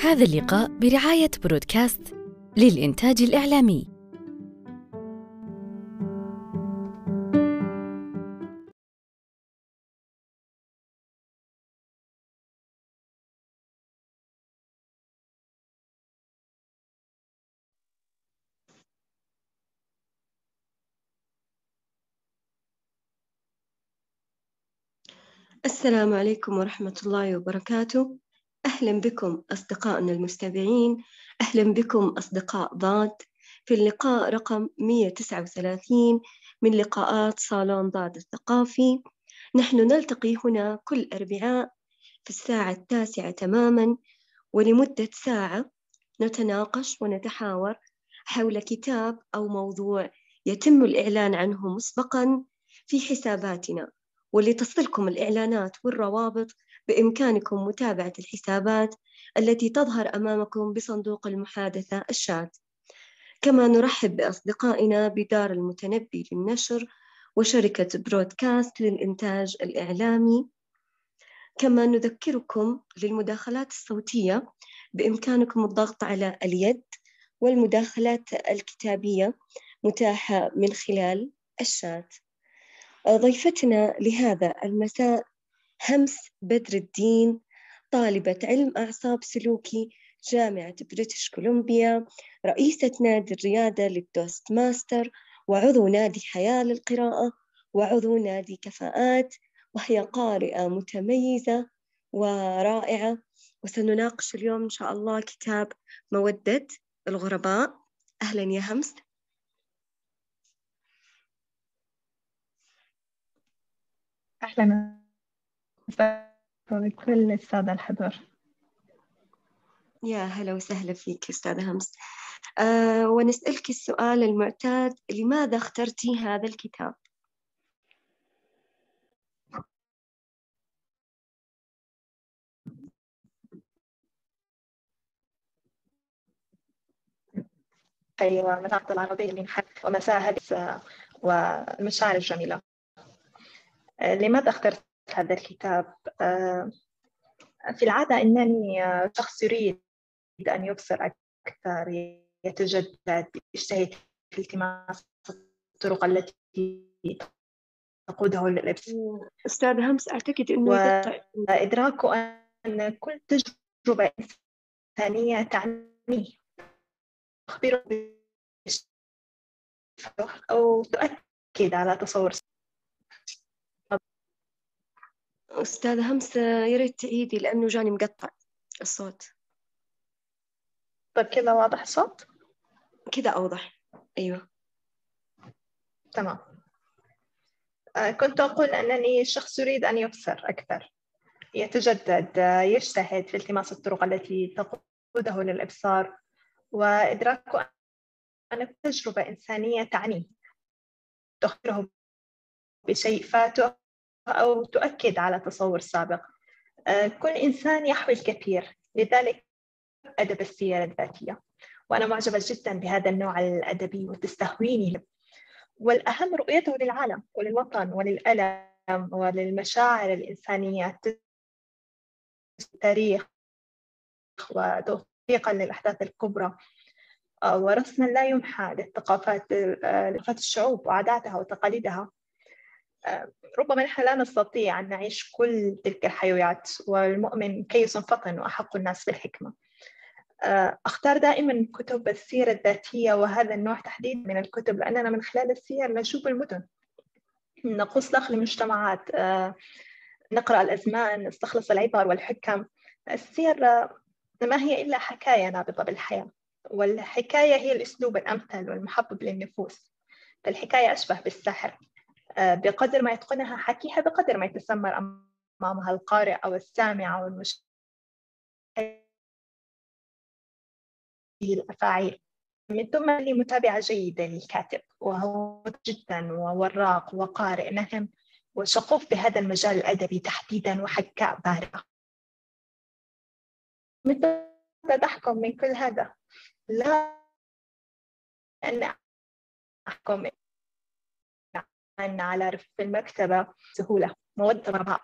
هذا اللقاء برعاية برودكاست للإنتاج الإعلامي. السلام عليكم ورحمة الله وبركاته أهلا بكم أصدقائنا المستمعين أهلا بكم أصدقاء ضاد. في اللقاء رقم 139 من لقاءات صالون ضاد الثقافي. نحن نلتقي هنا كل أربعاء في الساعة التاسعة تماما ولمدة ساعة نتناقش ونتحاور حول كتاب أو موضوع يتم الإعلان عنه مسبقا في حساباتنا. ولتصلكم الإعلانات والروابط بإمكانكم متابعة الحسابات التي تظهر أمامكم بصندوق المحادثة الشات. كما نرحب بأصدقائنا بدار المتنبي للنشر وشركة برودكاست للإنتاج الإعلامي. كما نذكركم للمداخلات الصوتية بإمكانكم الضغط على اليد والمداخلات الكتابية متاحة من خلال الشات. ضيفتنا لهذا المساء همس بدر الدين طالبة علم أعصاب سلوكي جامعة بريتش كولومبيا رئيسة نادي الريادة لل Toastmaster وعضو نادي حياة للقراءة وعضو نادي كفاءات وهي قارئة متميزة ورائعة. وسنناقش اليوم إن شاء الله كتاب مودة الغرباء. أهلا يا همس. أهلا. بكل السادة الحضور. يا هلا وسهلا فيك أستاذة همس. أه ونسألك السؤال المعتاد لماذا اخترتي هذا الكتاب؟ أيوة مساحة العربية من ومساهد والمشاعر الجميلة لماذا اخترت هذا الكتاب؟ في العادة إنني شخص يريد أن يبصر أكثر يتجدد يجتهد في التماس الطرق التي تقوده لللبس أستاذ همس أعتقد أنه وإدراك أن كل تجربة إنسانية تعني تخبره أو تؤكد على تصور أستاذة همسة يا ريت تعيدي لأنه جاني مقطع الصوت. طيب كذا واضح الصوت؟ كذا أوضح. أيوة. تمام. آه، كنت أقول أنني شخص يريد أن يبصر أكثر يتجدد يجتهد في التماس الطرق التي تقوده للإبصار وإدراك أن تجربة إنسانية تعني تخبره بشيء فاته أو تؤكد على تصور سابق. آه، كل إنسان يحوي الكثير لذلك أدب السيرة الذاتية. وأنا معجبة جدا بهذا النوع الأدبي وتستهويني. والأهم رؤيته للعالم وللوطن وللألم وللمشاعر الإنسانية التاريخ وتوثيقا للأحداث الكبرى. آه، ورسما لا يمحى للثقافات لثقافات الشعوب وعاداتها وتقاليدها. ربما نحن لا نستطيع أن نعيش كل تلك الحيويات والمؤمن كيس فطن وأحق الناس بالحكمة. آه، أختار دائما كتب السيرة الذاتية وهذا النوع تحديدا من الكتب لأننا من خلال السير نشوف المدن. نقص داخل المجتمعات آه، نقرأ الأزمان نستخلص العبر والحكم. السير ما هي إلا حكاية نابضة بالحياة والحكاية هي الأسلوب الأمثل والمحبب للنفوس. فالحكاية أشبه بالسحر. آه، بقدر ما يتقنها حكيها بقدر ما يتسمر أمامها القارئ أو السامع أو المشاهد الأفاعيل من ثم لي متابعة جيدة للكاتب وهو جدا ووراق وقارئ نهم وشغوف بهذا المجال الأدبي تحديدا وحكاء بارعة متى تحكم من كل هذا؟ لا أن أحكم أن على رف المكتبة سهولة مودة رباء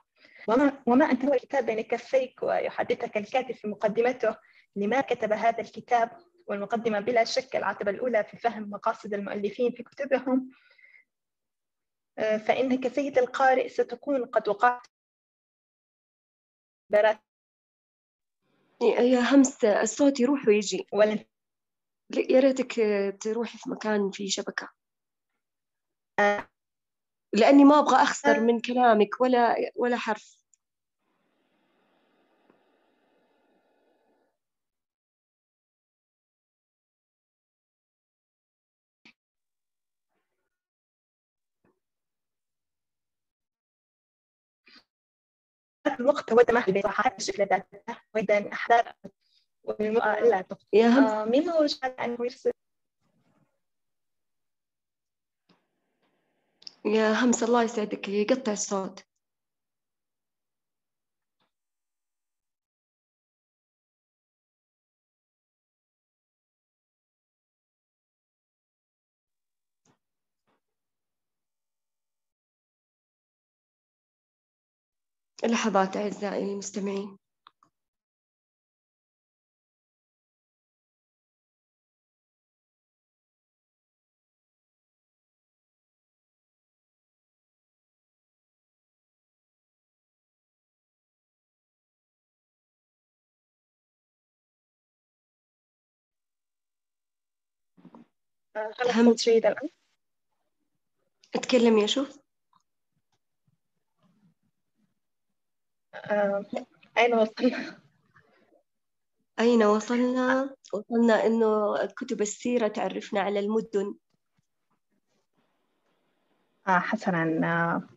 وما, وما أن تروى الكتاب بين كفيك ويحدثك الكاتب في مقدمته. لما كتب هذا الكتاب والمقدمة بلا شك العتبة الأولى في فهم مقاصد المؤلفين في كتبهم آه، فإنك سيد القارئ ستكون قد وقعت. يا همس الصوت يروح ويجي. ولن يا ريتك تروحي في مكان فيه شبكة. آه. لأني ما أبغى أخسر من كلامك ولا ولا حرف. الوقت هو تمهل البيت وحاجة إلى ذاته وإذا أحضر والمرأة لا يا همس آه، مما وجد أنه يرسل يا همس الله يسعدك يقطع الصوت. لحظات أعزائي المستمعين. هل هم- الصوت جيد الآن؟ اتكلم يا شوف آه، أين وصلنا؟ أين وصلنا؟ وصلنا إنه كتب السيرة تعرفنا على المدن آه حسنا آه،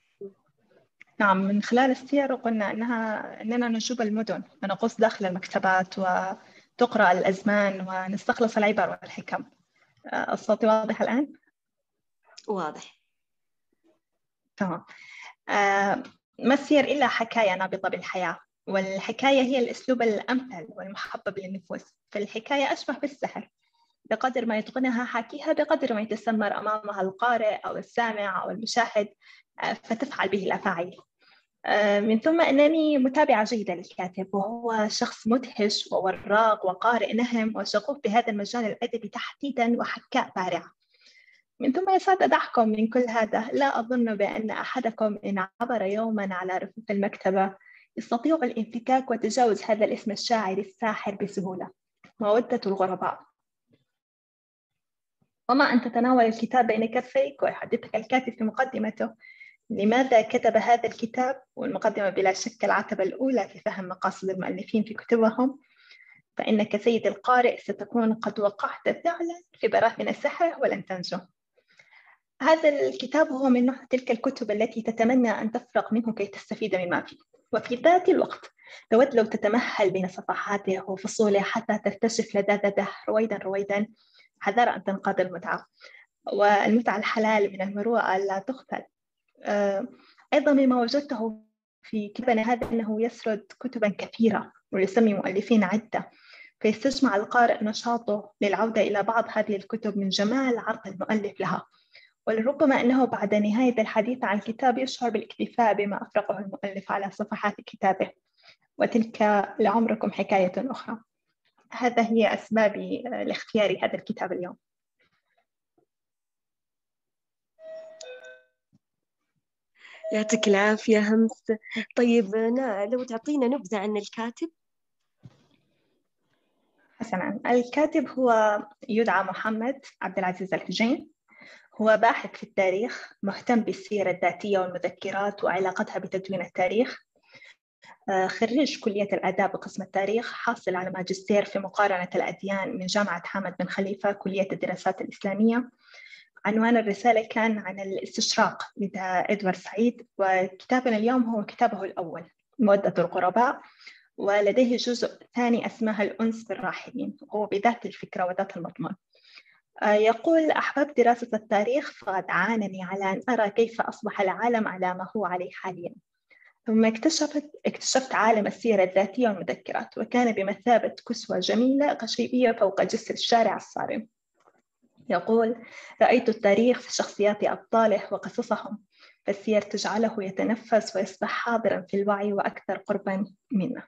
نعم من خلال السير قلنا أنها أننا نجوب المدن ونغوص داخل المكتبات وتقرأ الأزمان ونستخلص العبر والحكم آه، الصوت واضح الآن؟ واضح. تمام. آه، ما السير إلا حكاية نابضة بالحياة والحكاية هي الأسلوب الأمثل والمحبب للنفوس. فالحكاية أشبه بالسحر. بقدر ما يتقنها حاكيها بقدر ما يتسمر أمامها القارئ أو السامع أو المشاهد آه، فتفعل به الأفاعيل. من ثم أنني متابعة جيدة للكاتب وهو شخص مدهش ووراق وقارئ نهم وشغوف بهذا المجال الأدبي تحديدا وحكاء بارع. من ثم يسعد أدعكم من كل هذا. لا أظن بأن أحدكم إن عبر يوما على رفوف المكتبة يستطيع الانفكاك وتجاوز هذا الاسم الشاعر الساحر بسهولة. مودة الغرباء. وما أن تتناول الكتاب بين كفيك ويحدثك الكاتب في مقدمته. لماذا كتب هذا الكتاب والمقدمة بلا شك العتبة الأولى في فهم مقاصد المؤلفين في كتبهم؟ فإنك سيد القارئ ستكون قد وقعت فعلا في براثن السحر ولن تنجو. هذا الكتاب هو من نوع تلك الكتب التي تتمنى أن تفرغ منه كي تستفيد مما فيه. وفي ذات الوقت تود لو تتمهل بين صفحاته وفصوله حتى تكتشف لذاذته رويدا رويدا حذر أن تنقاد المتعة. والمتعة الحلال من المروءة لا تقتل أيضا مما وجدته في كتابنا هذا أنه يسرد كتبا كثيرة ويسمي مؤلفين عدة فيستجمع القارئ نشاطه للعودة إلى بعض هذه الكتب من جمال عرض المؤلف لها. ولربما أنه بعد نهاية الحديث عن الكتاب يشعر بالاكتفاء بما أفرغه المؤلف على صفحات كتابه. وتلك لعمركم حكاية أخرى. هذا هي أسبابي لاختيار هذا الكتاب اليوم. يعطيك العافية همس. طيب نا لو تعطينا نبذة عن الكاتب. حسنا. الكاتب هو يدعى محمد عبد العزيز الحجين. هو باحث في التاريخ مهتم بالسيرة الذاتية والمذكرات وعلاقتها بتدوين التاريخ. آه، خريج كلية الآداب بقسم التاريخ حاصل على ماجستير في مقارنة الأديان من جامعة حامد بن خليفة كلية الدراسات الإسلامية. عنوان الرسالة كان عن الاستشراق لدى إدوارد سعيد وكتابنا اليوم هو كتابه الأول مودة الغرباء ولديه جزء ثاني اسمه الأنس بالراحلين وهو بذات الفكرة وذات المضمون. آه، يقول أحببت دراسة التاريخ فقد عانني على أن أرى كيف أصبح العالم على ما هو عليه حاليا. ثم اكتشفت اكتشفت عالم السيرة الذاتية والمذكرات وكان بمثابة كسوة جميلة قشيبية فوق جسر الشارع الصارم. يقول رأيت التاريخ في شخصيات أبطاله وقصصهم فالسير تجعله يتنفس ويصبح حاضرا في الوعي وأكثر قربا منا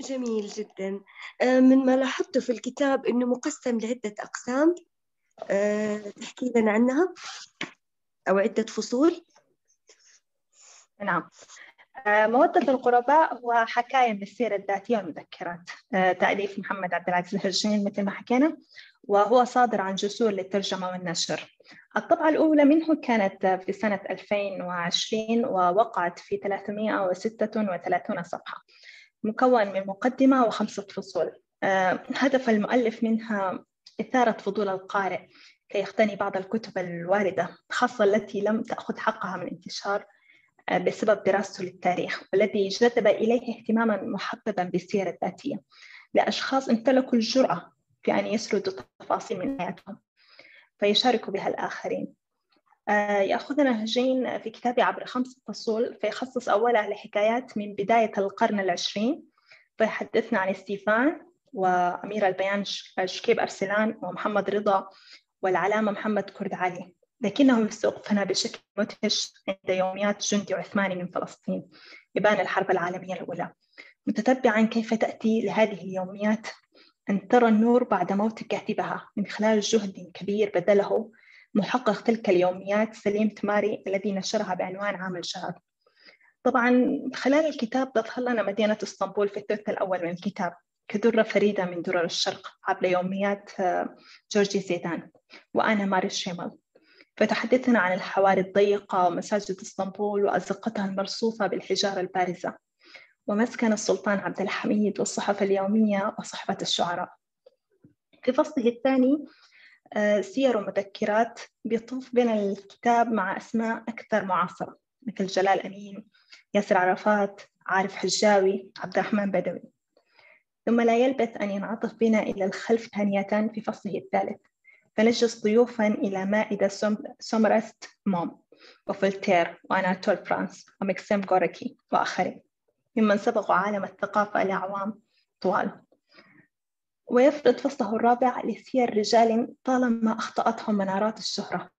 جميل جدا. آه، من ما لاحظته في الكتاب أنه مقسم لعدة أقسام. آه، تحكي لنا عنها أو عدة فصول؟ نعم. مودة القرباء هو حكاية من السيرة الذاتية والمذكرات تأليف محمد عبد العزيز الهجين مثل ما حكينا وهو صادر عن جسور للترجمة والنشر. الطبعة الأولى منه كانت في سنة 2020 ووقعت في 336 صفحة. مكون من مقدمة وخمسة فصول. آه، هدف المؤلف منها إثارة فضول القارئ كي يقتني بعض الكتب الواردة خاصة التي لم تأخذ حقها من انتشار آه، بسبب دراسته للتاريخ والذي جذب إليه اهتماما محببا بالسيرة الذاتية لأشخاص امتلكوا الجرأة في أن يسردوا تفاصيل من حياتهم فيشاركوا بها الآخرين. آه، يأخذنا هجين في كتابي عبر خمس فصول فيخصص أولها لحكايات من بداية القرن العشرين فيحدثنا عن ستيفان وأمير البيان شكيب أرسلان ومحمد رضا والعلامة محمد كرد علي. لكنه يستوقفنا بشكل مدهش عند يوميات جندي عثماني من فلسطين إبان الحرب العالمية الأولى. متتبعا كيف تأتي لهذه اليوميات أن ترى النور بعد موت كاتبها من خلال جهد كبير بذله محقق تلك اليوميات سليم تماري الذي نشرها بعنوان عام الشهر. طبعا خلال الكتاب تظهر لنا مدينة إسطنبول في الثلث الأول من الكتاب كدرة فريدة من درر الشرق عبر يوميات آه، جورجي زيدان وأنا ماري شيمل. فتحدثنا عن الحواري الضيقة ومساجد إسطنبول وأزقتها المرصوفة بالحجارة البارزة. ومسكن السلطان عبد الحميد والصحف اليومية وصحبة الشعراء. في فصله الثاني آه، سير ومذكرات بيطوف بين الكتاب مع أسماء أكثر معاصرة مثل جلال أمين ياسر عرفات عارف حجاوي عبد الرحمن بدوي. ثم لا يلبث أن ينعطف بنا إلى الخلف ثانية في فصله الثالث. فنجلس ضيوفا إلى مائدة سومرست موم وفولتير وأناتول فرانس ومكسيم غوركي وآخرين. ممن سبقوا عالم الثقافة لأعوام طوال. ويفرض فصله الرابع لسير رجال طالما أخطأتهم منارات الشهرة.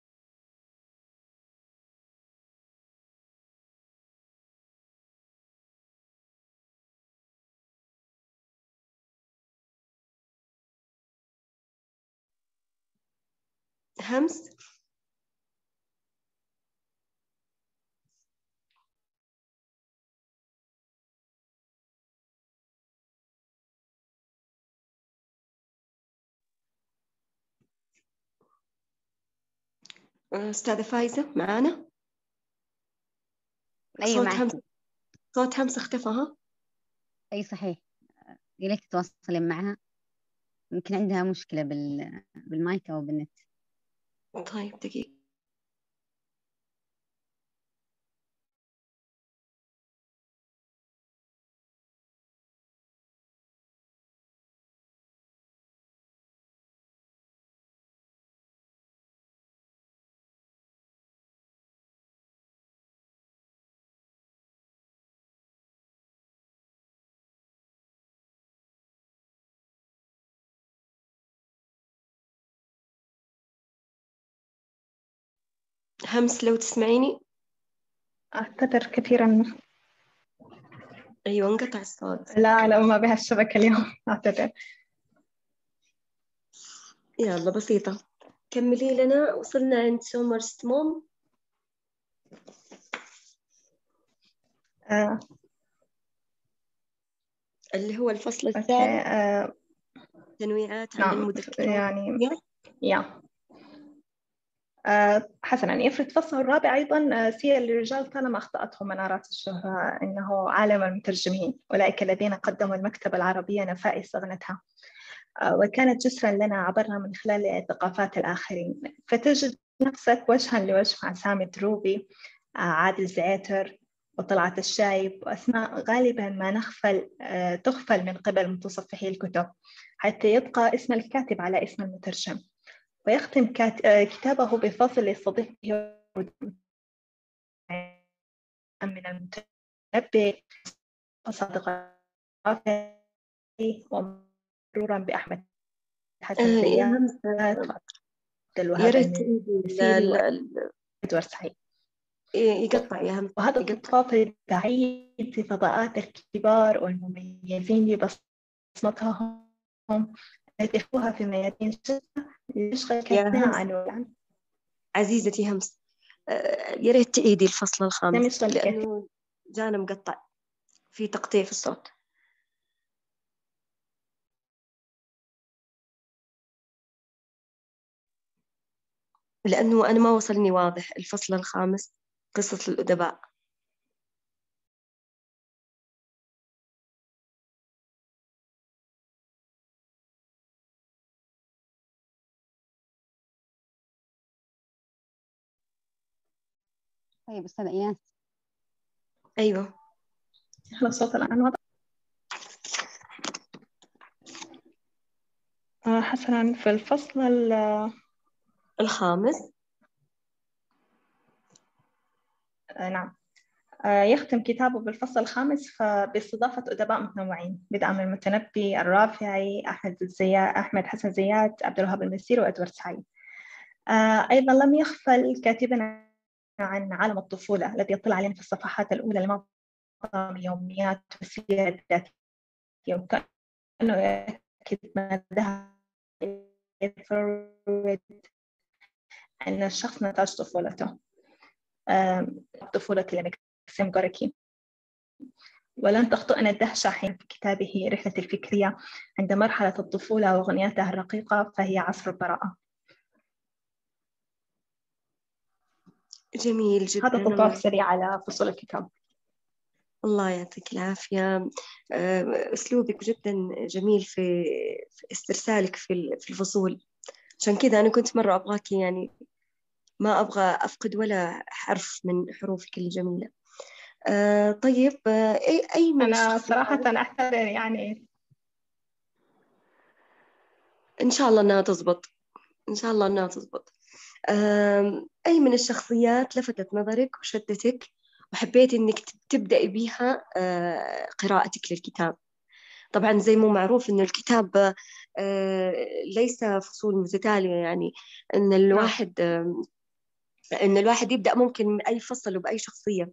همس أستاذة فايزة معانا؟ أيوة صوت همس صوت همس اختفى ها؟ أي صحيح. إليك تتواصلين معها. يمكن عندها مشكلة بال... بالمايك أو بالنت. طيب دقيقة همس لو تسمعيني؟ أعتذر كثيرا. أيوة انقطع الصوت. لا لا ما بها الشبكة اليوم أعتذر. يلا بسيطة. كملي لنا. وصلنا عند سومر ستموم. آه. اللي هو الفصل الثالث. آه. تنويعات عن نعم المذكرات يعني يا. حسنا يفرد فصله الرابع أيضا آه، سير للرجال طالما أخطأتهم. منارات الشهرة إنه عالم المترجمين أولئك الذين قدموا المكتبة العربية نفائس أغنتها آه، وكانت جسرا لنا عبرنا من خلال ثقافات الآخرين. فتجد نفسك وجها لوجه مع سامي دروبي عادل زعيتر وطلعت الشايب وأسماء غالبا ما نغفل تغفل من قبل متصفحي الكتب حتى يبقى اسم الكاتب على اسم المترجم. ويختم كتابه بفصل يستضيفه من المتنبي وصادق ومرورا بأحمد حسن آه، الوهاب يا ريت المسيري إدوارد سعيد يقطع يا هم وهذا الضفاف البعيد في فضاءات الكبار والمميزين ببصمتهم التي في ميادين كثيرا عن عزيزتي همس. آه، يا ريت تعيدي الفصل الخامس لأنه جانا مقطع في تقطيع في الصوت. لأنه أنا ما وصلني واضح الفصل الخامس قصة الأدباء. طيب أستاذ إياس. أيوه. هلا الصوت الآن واضح. آه، حسنا في الفصل الخامس. آه، نعم. آه، يختم كتابه بالفصل الخامس باستضافة أدباء متنوعين بدءا من المتنبي الرافعي أحمد زياد أحمد حسن زياد عبد الوهاب المسير وأدوارد سعيد. أيضا لم يغفل كاتبنا عن عالم الطفولة الذي يطلع علينا في الصفحات الأولى لمعظم يوميات وسيرة الذاتية وكأنه يأكد مدى أن الشخص نتاج طفولته. طفولة لمكسيم غوركي ولن تخطئنا الدهشة حين في كتابه رحلة الفكرية عند مرحلة الطفولة وأغنياتها الرقيقة فهي عصر البراءة. جميل جدا هذا تطرف سريع على فصول الكتاب الله يعطيك العافية. آه، أسلوبك جدا جميل في استرسالك في الفصول. عشان كذا أنا كنت مرة أبغاك يعني ما أبغى أفقد ولا حرف من حروفك الجميلة. آه طيب آه أي أي من أنا صراحة أحترم يعني إن شاء الله إنها تزبط. إن شاء الله إنها تزبط. أي من الشخصيات لفتت نظرك وشدتك وحبيت إنك تبدأي بيها آه، قراءتك للكتاب طبعا زي ما معروف إنه الكتاب آه، ليس فصول متتالية يعني إن نعم. الواحد إن الواحد يبدأ ممكن من أي فصل وبأي شخصية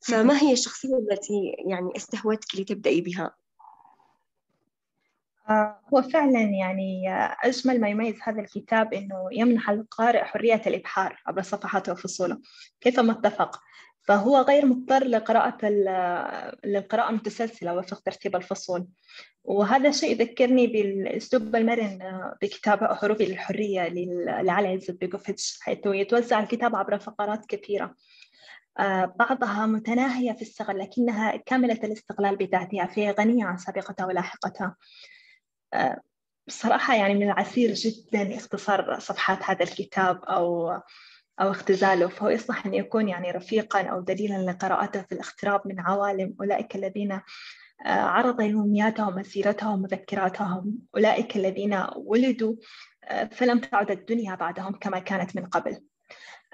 فما هي الشخصية التي يعني استهوتك لتبدأي بها؟ آه، هو فعلا يعني آه، أجمل ما يميز هذا الكتاب أنه يمنح القارئ حرية الإبحار عبر صفحاته وفصوله. كيفما اتفق؟ فهو غير مضطر لقراءة للقراءة المتسلسلة وفق ترتيب الفصول. وهذا الشيء يذكرني بالأسلوب المرن آه، بكتاب حروف الحرية لعلي عزت بيكوفيتش حيث يتوزع الكتاب عبر فقرات كثيرة. بعضها متناهية في الصغر لكنها كاملة الاستقلال بذاتها فهي غنية عن سابقتها ولاحقتها. بصراحة يعني من العسير جدا اختصار صفحات هذا الكتاب أو أو اختزاله فهو يصلح أن يكون يعني رفيقا أو دليلا لقراءته في الاقتراب من عوالم. أولئك الذين آه، عرض يومياتهم مسيرتهم ومذكراتهم أولئك الذين ولدوا آه، فلم تعد الدنيا بعدهم كما كانت من قبل.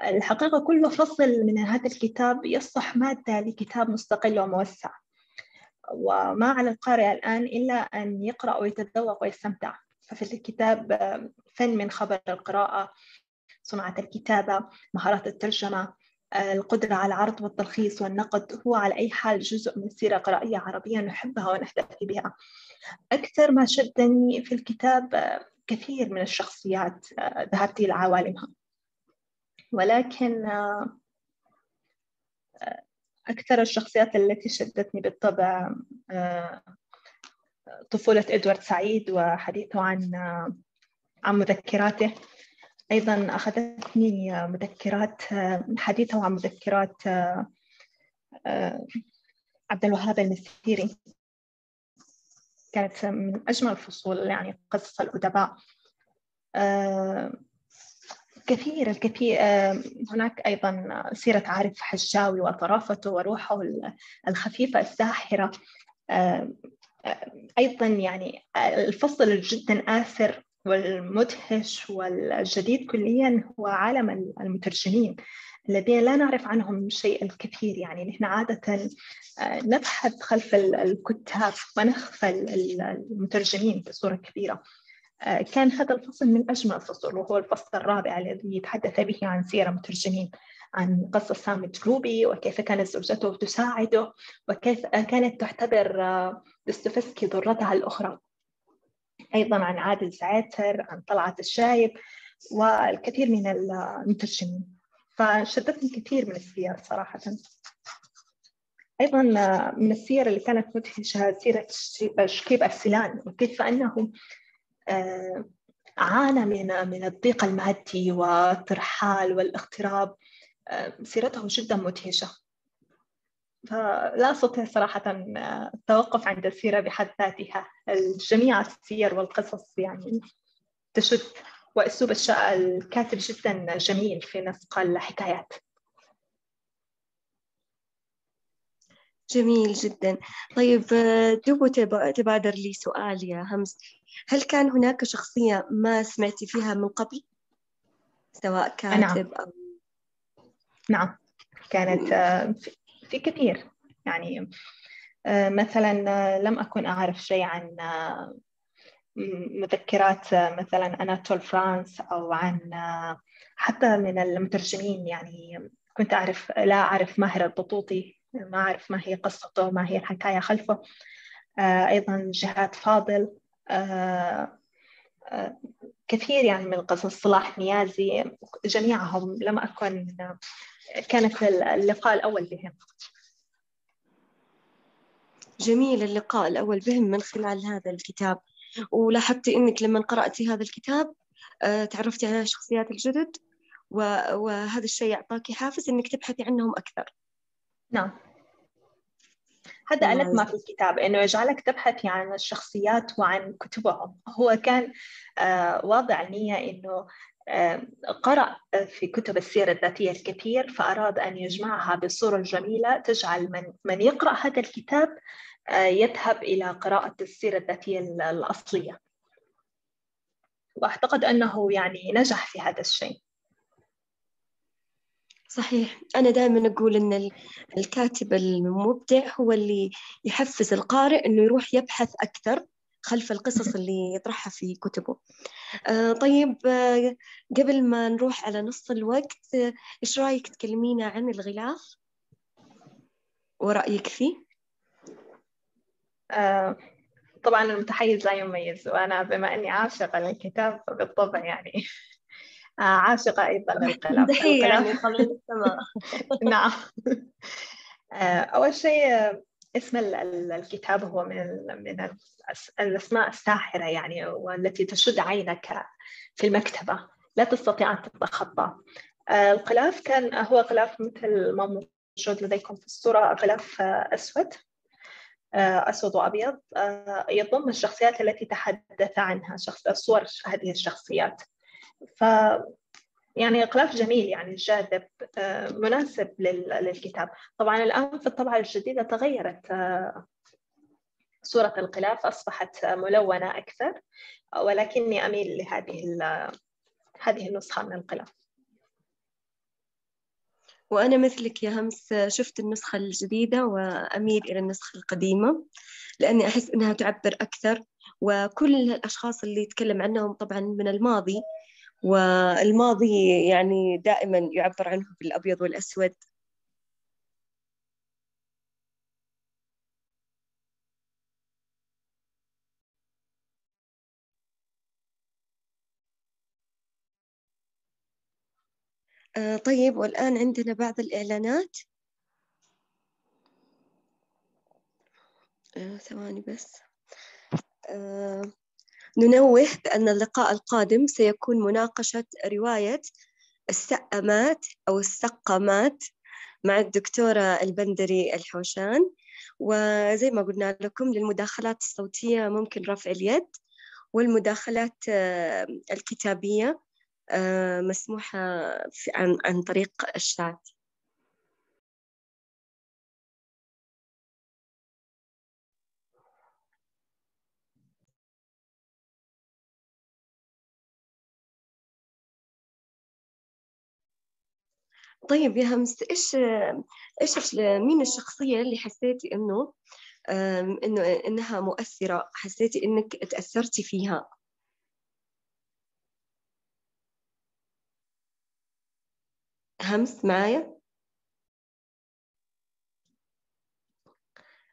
الحقيقة كل فصل من هذا الكتاب يصلح مادة لكتاب مستقل وموسع. وما على القارئ الآن إلا أن يقرأ ويتذوق ويستمتع. ففي الكتاب فن من خبر القراءة صنعة الكتابة مهارات الترجمة القدرة على العرض والتلخيص والنقد هو على أي حال جزء من سيرة قرائية عربية نحبها ونحتفي بها. أكثر ما شدني في الكتاب كثير من الشخصيات ذهبت إلى عوالمها. ولكن أكثر الشخصيات التي شدتني بالطبع آه، طفولة إدوارد سعيد وحديثه عن آه، عن مذكراته. أيضا أخذتني مذكرات حديثه عن مذكرات آه، عبد الوهاب المسيري. كانت من أجمل الفصول يعني قصص الأدباء. كثير الكثير هناك أيضا سيرة عارف حجاوي وطرافته وروحه الخفيفة الساحرة. أيضا يعني الفصل جدا آثر والمدهش والجديد كليا هو عالم المترجمين الذين لا نعرف عنهم شيء الكثير. يعني نحن عادة نبحث خلف الكتاب ونخفى المترجمين بصورة كبيرة. كان هذا الفصل من أجمل الفصول وهو الفصل الرابع الذي يتحدث به عن سيرة مترجمين عن قصة سامي الجروبي وكيف كانت زوجته تساعده وكيف كانت تعتبر دستوفسكي ضرتها الأخرى. أيضا عن عادل زعتر عن طلعت الشايب والكثير من المترجمين. فشدتني كثير من السير صراحة. أيضا من السير اللي كانت مدهشة سيرة شكيب أرسلان وكيف أنه آه، عانى من من الضيق المادي والترحال والاغتراب. آه، سيرته جدا مدهشة. فلا أستطيع صراحة آه، التوقف عند السيرة بحد ذاتها. جميع السير والقصص يعني تشد وأسلوب الكاتب جدا جميل في نسق الحكايات. جميل جدا. طيب دوبو تبادر لي سؤال يا همس. هل كان هناك شخصية ما سمعتي فيها من قبل؟ سواء كاتب نعم. أو نعم. كانت آه، في كثير. يعني آه، مثلا آه، لم أكن أعرف شيء عن مذكرات مثلا أناتول فرانس أو عن حتى من المترجمين. يعني كنت أعرف لا أعرف ماهر البطوطي ما أعرف ما هي قصته ما هي الحكاية خلفه. أيضا جهاد فاضل. كثير يعني من القصص صلاح نيازي جميعهم لم أكن كانت اللقاء الأول بهم. جميل اللقاء الأول بهم من خلال هذا الكتاب. ولاحظتي أنك لما قرأتي هذا الكتاب آه، تعرفتي على الشخصيات الجدد وهذا الشيء أعطاكي حافز أنك تبحثي عنهم أكثر. نعم. هذا ألف ما في الكتاب إنه يجعلك تبحث عن الشخصيات وعن كتبهم. هو كان آه، واضع النية إنه آه، قرأ في كتب السيرة الذاتية الكثير فأراد أن يجمعها بصورة جميلة تجعل من, من يقرأ هذا الكتاب آه، يذهب إلى قراءة السيرة الذاتية الأصلية. وأعتقد أنه يعني نجح في هذا الشيء. صحيح. أنا دائما أقول إن الكاتب المبدع هو اللي يحفز القارئ إنه يروح يبحث أكثر خلف القصص اللي يطرحها في كتبه. آه طيب آه قبل ما نروح على نص الوقت آه إيش رأيك تكلمينا عن الغلاف؟ ورأيك فيه؟ طبعا المتحيز لا يميز وأنا بما أني عاشقة للكتاب فبالطبع يعني عاشقة أيضا للقلم يعني قبل السماء. نعم. آه أول شيء اسم الكتاب هو من من الأسماء الساحرة يعني والتي تشد عينك في المكتبة. لا تستطيع أن تتخطى. آه، الغلاف كان هو غلاف مثل ما موجود لديكم في الصورة غلاف أسود آه، أسود وأبيض. آه، يضم الشخصيات التي تحدث عنها شخص صور هذه الشخصيات. ف يعني غلاف جميل يعني جاذب مناسب للكتاب. طبعا الآن في الطبعة الجديدة تغيرت صورة الغلاف أصبحت ملونة أكثر ولكني أميل لهذه هذه النسخة من الغلاف وأنا مثلك يا همس شفت النسخة الجديدة وأميل إلى النسخة القديمة لأني أحس أنها تعبر أكثر وكل الأشخاص اللي يتكلم عنهم طبعا من الماضي والماضي يعني دائما يعبر عنه بالأبيض والأسود. آه، طيب والآن عندنا بعض الإعلانات. آه، ثواني بس. آه، ننوه بأن اللقاء القادم سيكون مناقشة رواية السقمات أو السقمات مع الدكتورة البندري الحوشان. وزي ما قلنا لكم للمداخلات الصوتية ممكن رفع اليد والمداخلات الكتابية آه، مسموحة عن طريق الشات. طيب يا همس إيش إيش مين الشخصية اللي حسيتي إنه إنه إنها مؤثرة؟ حسيتي إنك تأثرتي فيها؟ همس معايا؟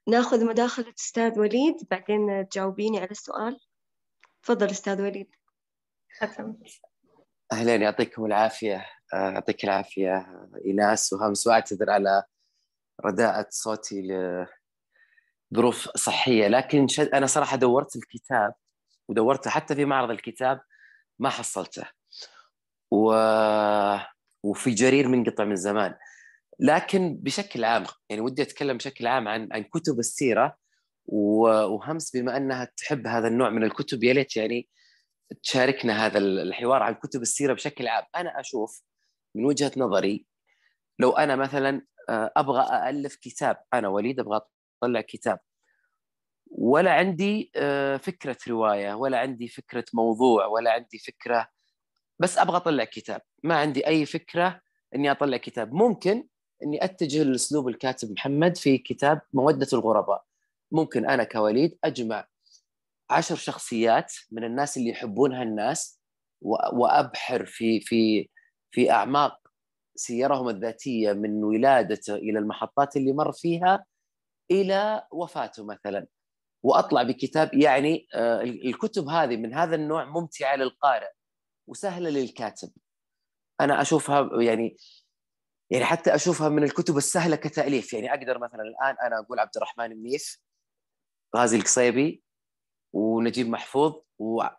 ناخذ مداخلة أستاذ وليد بعدين تجاوبيني على السؤال. تفضل أستاذ وليد. ختمت أهلين يعطيكم العافية. يعطيك العافية إيناس. وهمس وأعتذر على رداءة صوتي لظروف صحية. لكن أنا صراحة دورت الكتاب ودورته حتى في معرض الكتاب ما حصلته. و... وفي جرير منقطع من زمان. لكن بشكل عام يعني ودي أتكلم بشكل عام عن عن كتب السيرة. وهمس بما أنها تحب هذا النوع من الكتب يا ليت يعني تشاركنا هذا الحوار عن كتب السيرة بشكل عام. أنا أشوف من وجهة نظري لو أنا مثلا آه، أبغى الف كتاب أنا وليد أبغى أطلع كتاب ولا عندي آه، فكرة رواية ولا عندي فكرة موضوع ولا عندي فكرة بس أبغى أطلع كتاب. ما عندي أي فكرة إني أطلع كتاب. ممكن إني أتجه لأسلوب الكاتب محمد في كتاب مودة الغرباء. ممكن أنا كوليد أجمع عشر شخصيات من الناس اللي يحبونها الناس وأبحر في في في أعماق سيرهم الذاتية من ولادته إلى المحطات اللي مر فيها إلى وفاته مثلا. وأطلع بكتاب يعني آه، الكتب هذه من هذا النوع ممتعة للقارئ وسهلة للكاتب. أنا أشوفها يعني يعني حتى أشوفها من الكتب السهلة كتأليف. يعني أقدر مثلا الآن أنا أقول عبد الرحمن منيف غازي القصيبي ونجيب محفوظ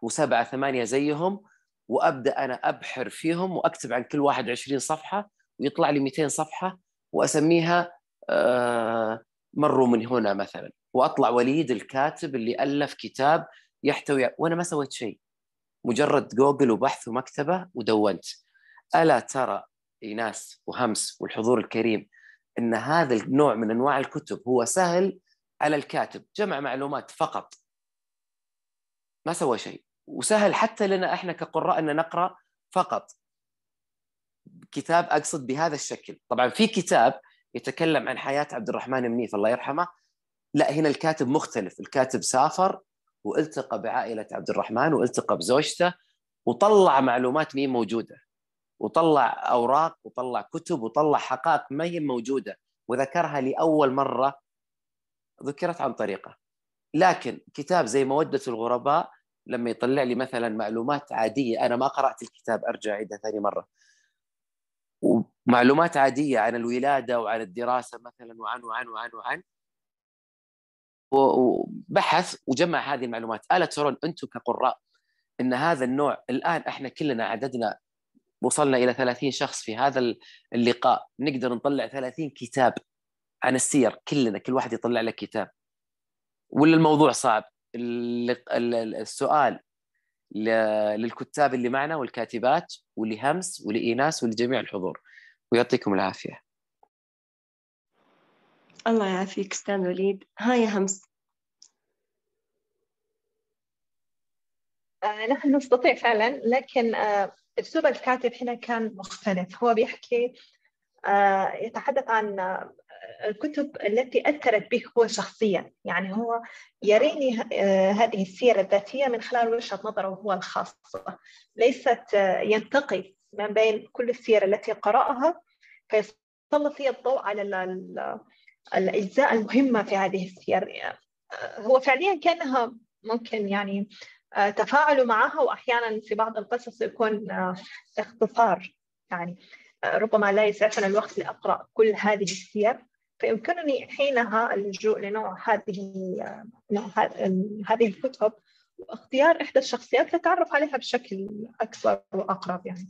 وسبعة ثمانية زيهم. وأبدأ أنا أبحر فيهم وأكتب عن كل واحد 20 صفحة ويطلع لي 200 صفحة وأسميها آه، مروا من هنا مثلا. وأطلع وليد الكاتب اللي ألف كتاب يحتوي وأنا ما سويت شيء. مجرد جوجل وبحث ومكتبة ودونت. ألا ترى ايناس وهمس والحضور الكريم إن هذا النوع من أنواع الكتب هو سهل على الكاتب. جمع معلومات فقط. ما سوى شيء. وسهل حتى لنا إحنا كقراء أن نقرأ فقط. كتاب أقصد بهذا الشكل. طبعا في كتاب يتكلم عن حياة عبد الرحمن منيف الله يرحمه. لا هنا الكاتب مختلف. الكاتب سافر والتقى بعائلة عبد الرحمن والتقى بزوجته وطلع معلومات مين موجودة. وطلع أوراق وطلع كتب وطلع حقائق ما هي موجودة. وذكرها لأول مرة ذكرت عن طريقه. لكن كتاب زي مودة الغرباء لما يطلع لي مثلا معلومات عادية أنا ما قرأت الكتاب أرجع أعيدها ثاني مرة. ومعلومات عادية عن الولادة وعن الدراسة مثلا وعن وعن وعن وعن. وبحث وجمع هذه المعلومات. ألا ترون أنتم كقراء إن هذا النوع الآن إحنا كلنا عددنا وصلنا إلى 30 شخص في هذا اللقاء نقدر نطلع 30 كتاب عن السير كلنا كل واحد يطلع لك كتاب. ولا الموضوع صعب؟ السؤال للكتاب اللي معنا والكاتبات ولهمس ولإيناس ولجميع الحضور. ويعطيكم العافية. الله يعافيك أستاذ وليد. هاي يا همس. آه نحن نستطيع فعلا لكن آه أسلوب الكاتب هنا كان مختلف. هو بيحكي آه يتحدث عن الكتب التي أثرت به هو شخصيا. يعني هو يريني آه، هذه السيرة الذاتية من خلال وجهة نظره هو الخاصة. ليست آه، ينتقي من بين كل السير التي قرأها فيسلط لي الضوء على الأجزاء المهمة في هذه السير هو فعليا كأنها ممكن يعني تفاعلوا معها وأحيانا في بعض القصص يكون اختصار. يعني ربما لا يسعفنا الوقت لأقرأ كل هذه السير. فيمكنني حينها اللجوء لنوع هذه نوع هذه الكتب واختيار إحدى الشخصيات للتعرف عليها بشكل أكبر وأقرب يعني.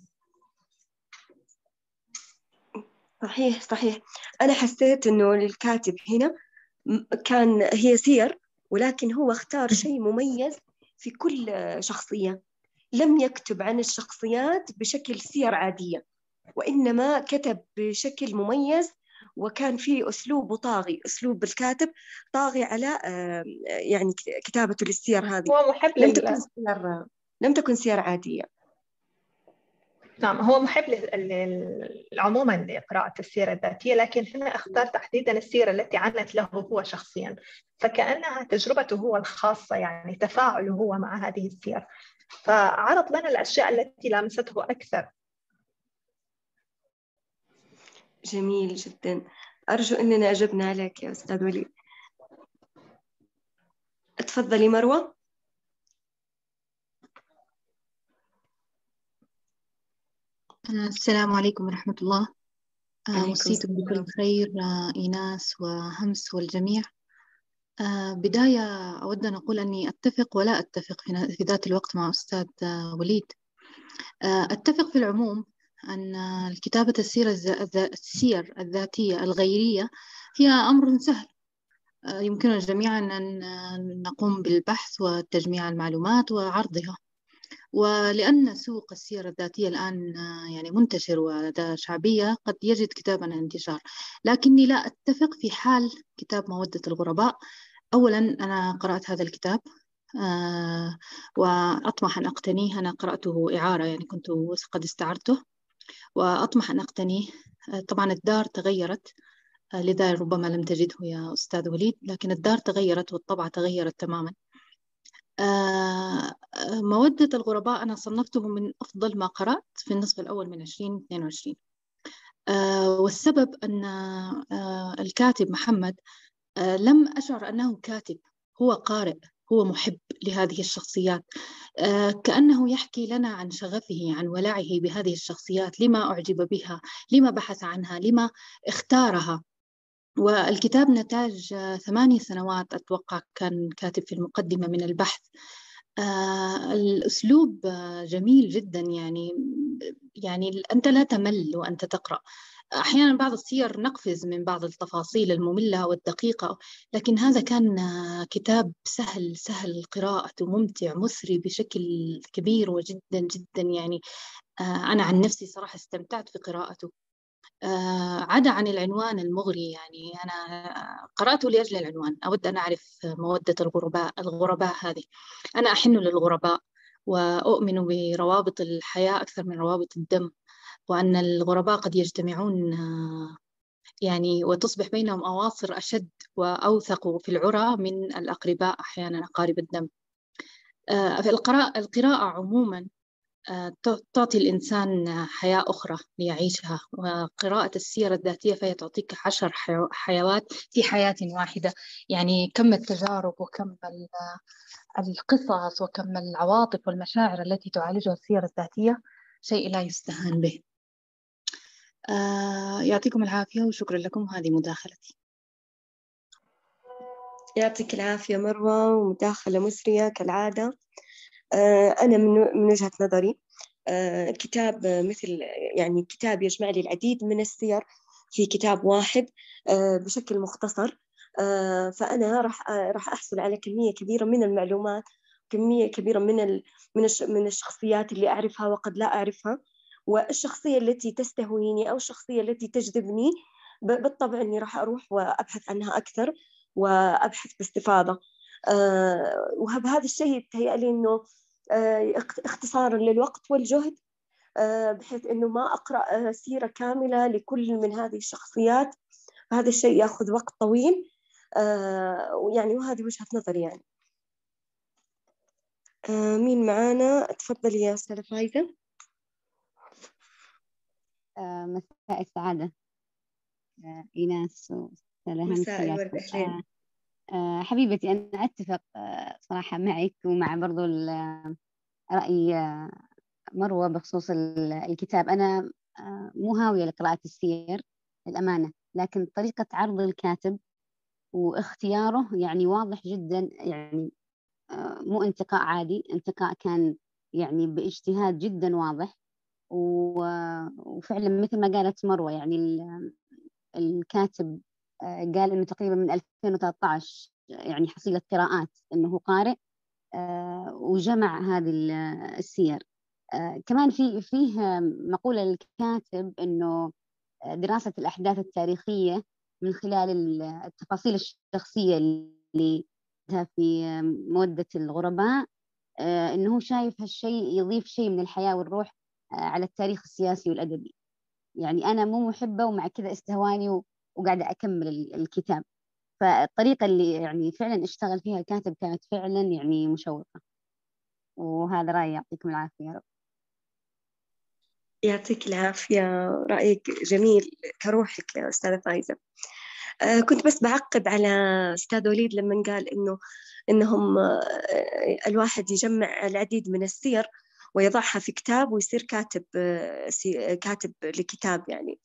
صحيح صحيح. أنا حسيت إنه الكاتب هنا كان هي سير ولكن هو اختار شيء مميز في كل شخصية. لم يكتب عن الشخصيات بشكل سير عادية وإنما كتب بشكل مميز وكان في أسلوب طاغي أسلوب الكاتب طاغي على يعني كتابته للسير هذه. هو محب لم تكن سير لم تكن سير عادية. نعم هو محب عموما لقراءة السيرة الذاتية لكن هنا أختار تحديدا السيرة التي عنت له هو شخصيا. فكأنها تجربته هو الخاصة يعني تفاعله هو مع هذه السير. فعرض لنا الأشياء التي لامسته أكثر. جميل جدا. أرجو أننا أجبنا عليك يا أستاذ وليد تفضلي مروة. السلام عليكم ورحمة الله. آه، مسيتم بكل. خير آه، إيناس وهمس والجميع. آه، بداية أود أن أقول أني أتفق ولا أتفق في ذات الوقت مع أستاذ وليد. أتفق في العموم أن الكتابة السيرة السير الذاتية الغيرية هي أمر سهل. آه، يمكننا جميعا أن نقوم بالبحث وتجميع المعلومات وعرضها. ولأن سوق السيرة الذاتية الآن آه، يعني منتشر ولدى شعبية قد يجد كتابنا انتشار. لكني لا أتفق في حال كتاب مودة الغرباء. أولا أنا قرأت هذا الكتاب آه وأطمح أن أقتنيه. أنا قرأته إعارة يعني كنت قد استعرته. وأطمح أن أقتنيه. آه طبعا الدار تغيرت. آه لذا ربما لم تجده يا أستاذ وليد لكن الدار تغيرت والطبعة تغيرت تماما. آه، مودة الغرباء أنا صنفته من أفضل ما قرأت في النصف الأول من 2022 آه، والسبب أن الكاتب محمد لم أشعر أنه كاتب هو قارئ. هو محب لهذه الشخصيات. آه، كأنه يحكي لنا عن شغفه عن ولعه بهذه الشخصيات لما أعجب بها لما بحث عنها لما اختارها. والكتاب نتاج ثمانية سنوات أتوقع كان كاتب في المقدمة من البحث. آه الأسلوب جميل جدا يعني يعني أنت لا تمل وأنت تقرأ. أحيانا بعض السير نقفز من بعض التفاصيل المملة والدقيقة لكن هذا كان كتاب سهل سهل قراءته ممتع مسري بشكل كبير وجدا جدا يعني. آه أنا عن نفسي صراحة استمتعت في قراءته. آه، عدا عن العنوان المغري يعني أنا قرأته لأجل العنوان. أود أن أعرف مودة الغرباء الغرباء هذه. أنا أحن للغرباء وأؤمن بروابط الحياة أكثر من روابط الدم. وأن الغرباء قد يجتمعون آه، يعني وتصبح بينهم أواصر أشد وأوثق في العرى من الأقرباء أحيانا أقارب الدم. آه، في القراءة القراءة عموما آه، تعطي الإنسان حياة أخرى ليعيشها. وقراءة السيرة الذاتية فهي تعطيك عشر حيو- حيوات في حياة واحدة. يعني كم التجارب وكم ال- القصص وكم العواطف والمشاعر التي تعالجها السيرة الذاتية شيء لا يستهان به. آه، يعطيكم العافية وشكرا لكم هذه مداخلتي. يعطيك العافية مروة ومداخلة مسرية كالعادة. آه، أنا من وجهة نظري آه، الكتاب مثل يعني كتاب يجمع لي العديد من السير في كتاب واحد بشكل مختصر. فأنا راح راح أحصل على كمية كبيرة من المعلومات كمية كبيرة من من الشخصيات اللي أعرفها وقد لا أعرفها. والشخصية التي تستهويني أو الشخصية التي تجذبني بالطبع إني راح أروح وأبحث عنها أكثر وأبحث باستفاضة. آه، وبهذا الشيء يتهيألي إنه آه، اخت- اختصارا للوقت والجهد آه، بحيث إنه ما أقرأ آه، سيرة كاملة لكل من هذه الشخصيات. هذا الشيء يأخذ وقت طويل آه، ويعني وهذه وجهة نظري يعني. آه، مين معانا؟ تفضلي يا أستاذة فايزة. آه، مساء السعادة. آه، إيناس وأستاذة مساء آه، آه، حبيبتي أنا أتفق آه، صراحة معك ومع برضو رأي آه، مروة بخصوص ال- الكتاب. أنا آه، مو هاوية لقراءة السير للأمانة لكن طريقة عرض الكاتب واختياره يعني واضح جدا يعني آه، مو انتقاء عادي انتقاء كان يعني باجتهاد جدا واضح. و- وفعلا مثل ما قالت مروة يعني ال- الكاتب آه، قال إنه تقريبا من 2013 يعني حصيلة قراءات إنه قارئ آه، وجمع هذه ال- السير. آه، كمان في فيه مقولة للكاتب إنه دراسة الأحداث التاريخية من خلال ال- التفاصيل الشخصية اللي في مودة الغرباء إنه هو شايف هالشيء يضيف شيء من الحياة والروح على التاريخ السياسي والأدبي. يعني أنا مو محبة ومع كذا استهواني وقاعدة أكمل ال- الكتاب. فالطريقة اللي يعني فعلا أشتغل فيها الكاتب كانت فعلا يعني مشوقة. وهذا رأيي. يعطيكم العافية يا رب. يعطيك العافية. رأيك جميل. كروحك يا أستاذة فايزة. آه، كنت بس بعقب على أستاذ وليد لما قال إنه إنهم آه، الواحد يجمع العديد من السير ويضعها في كتاب ويصير كاتب آه، كاتب لكتاب يعني.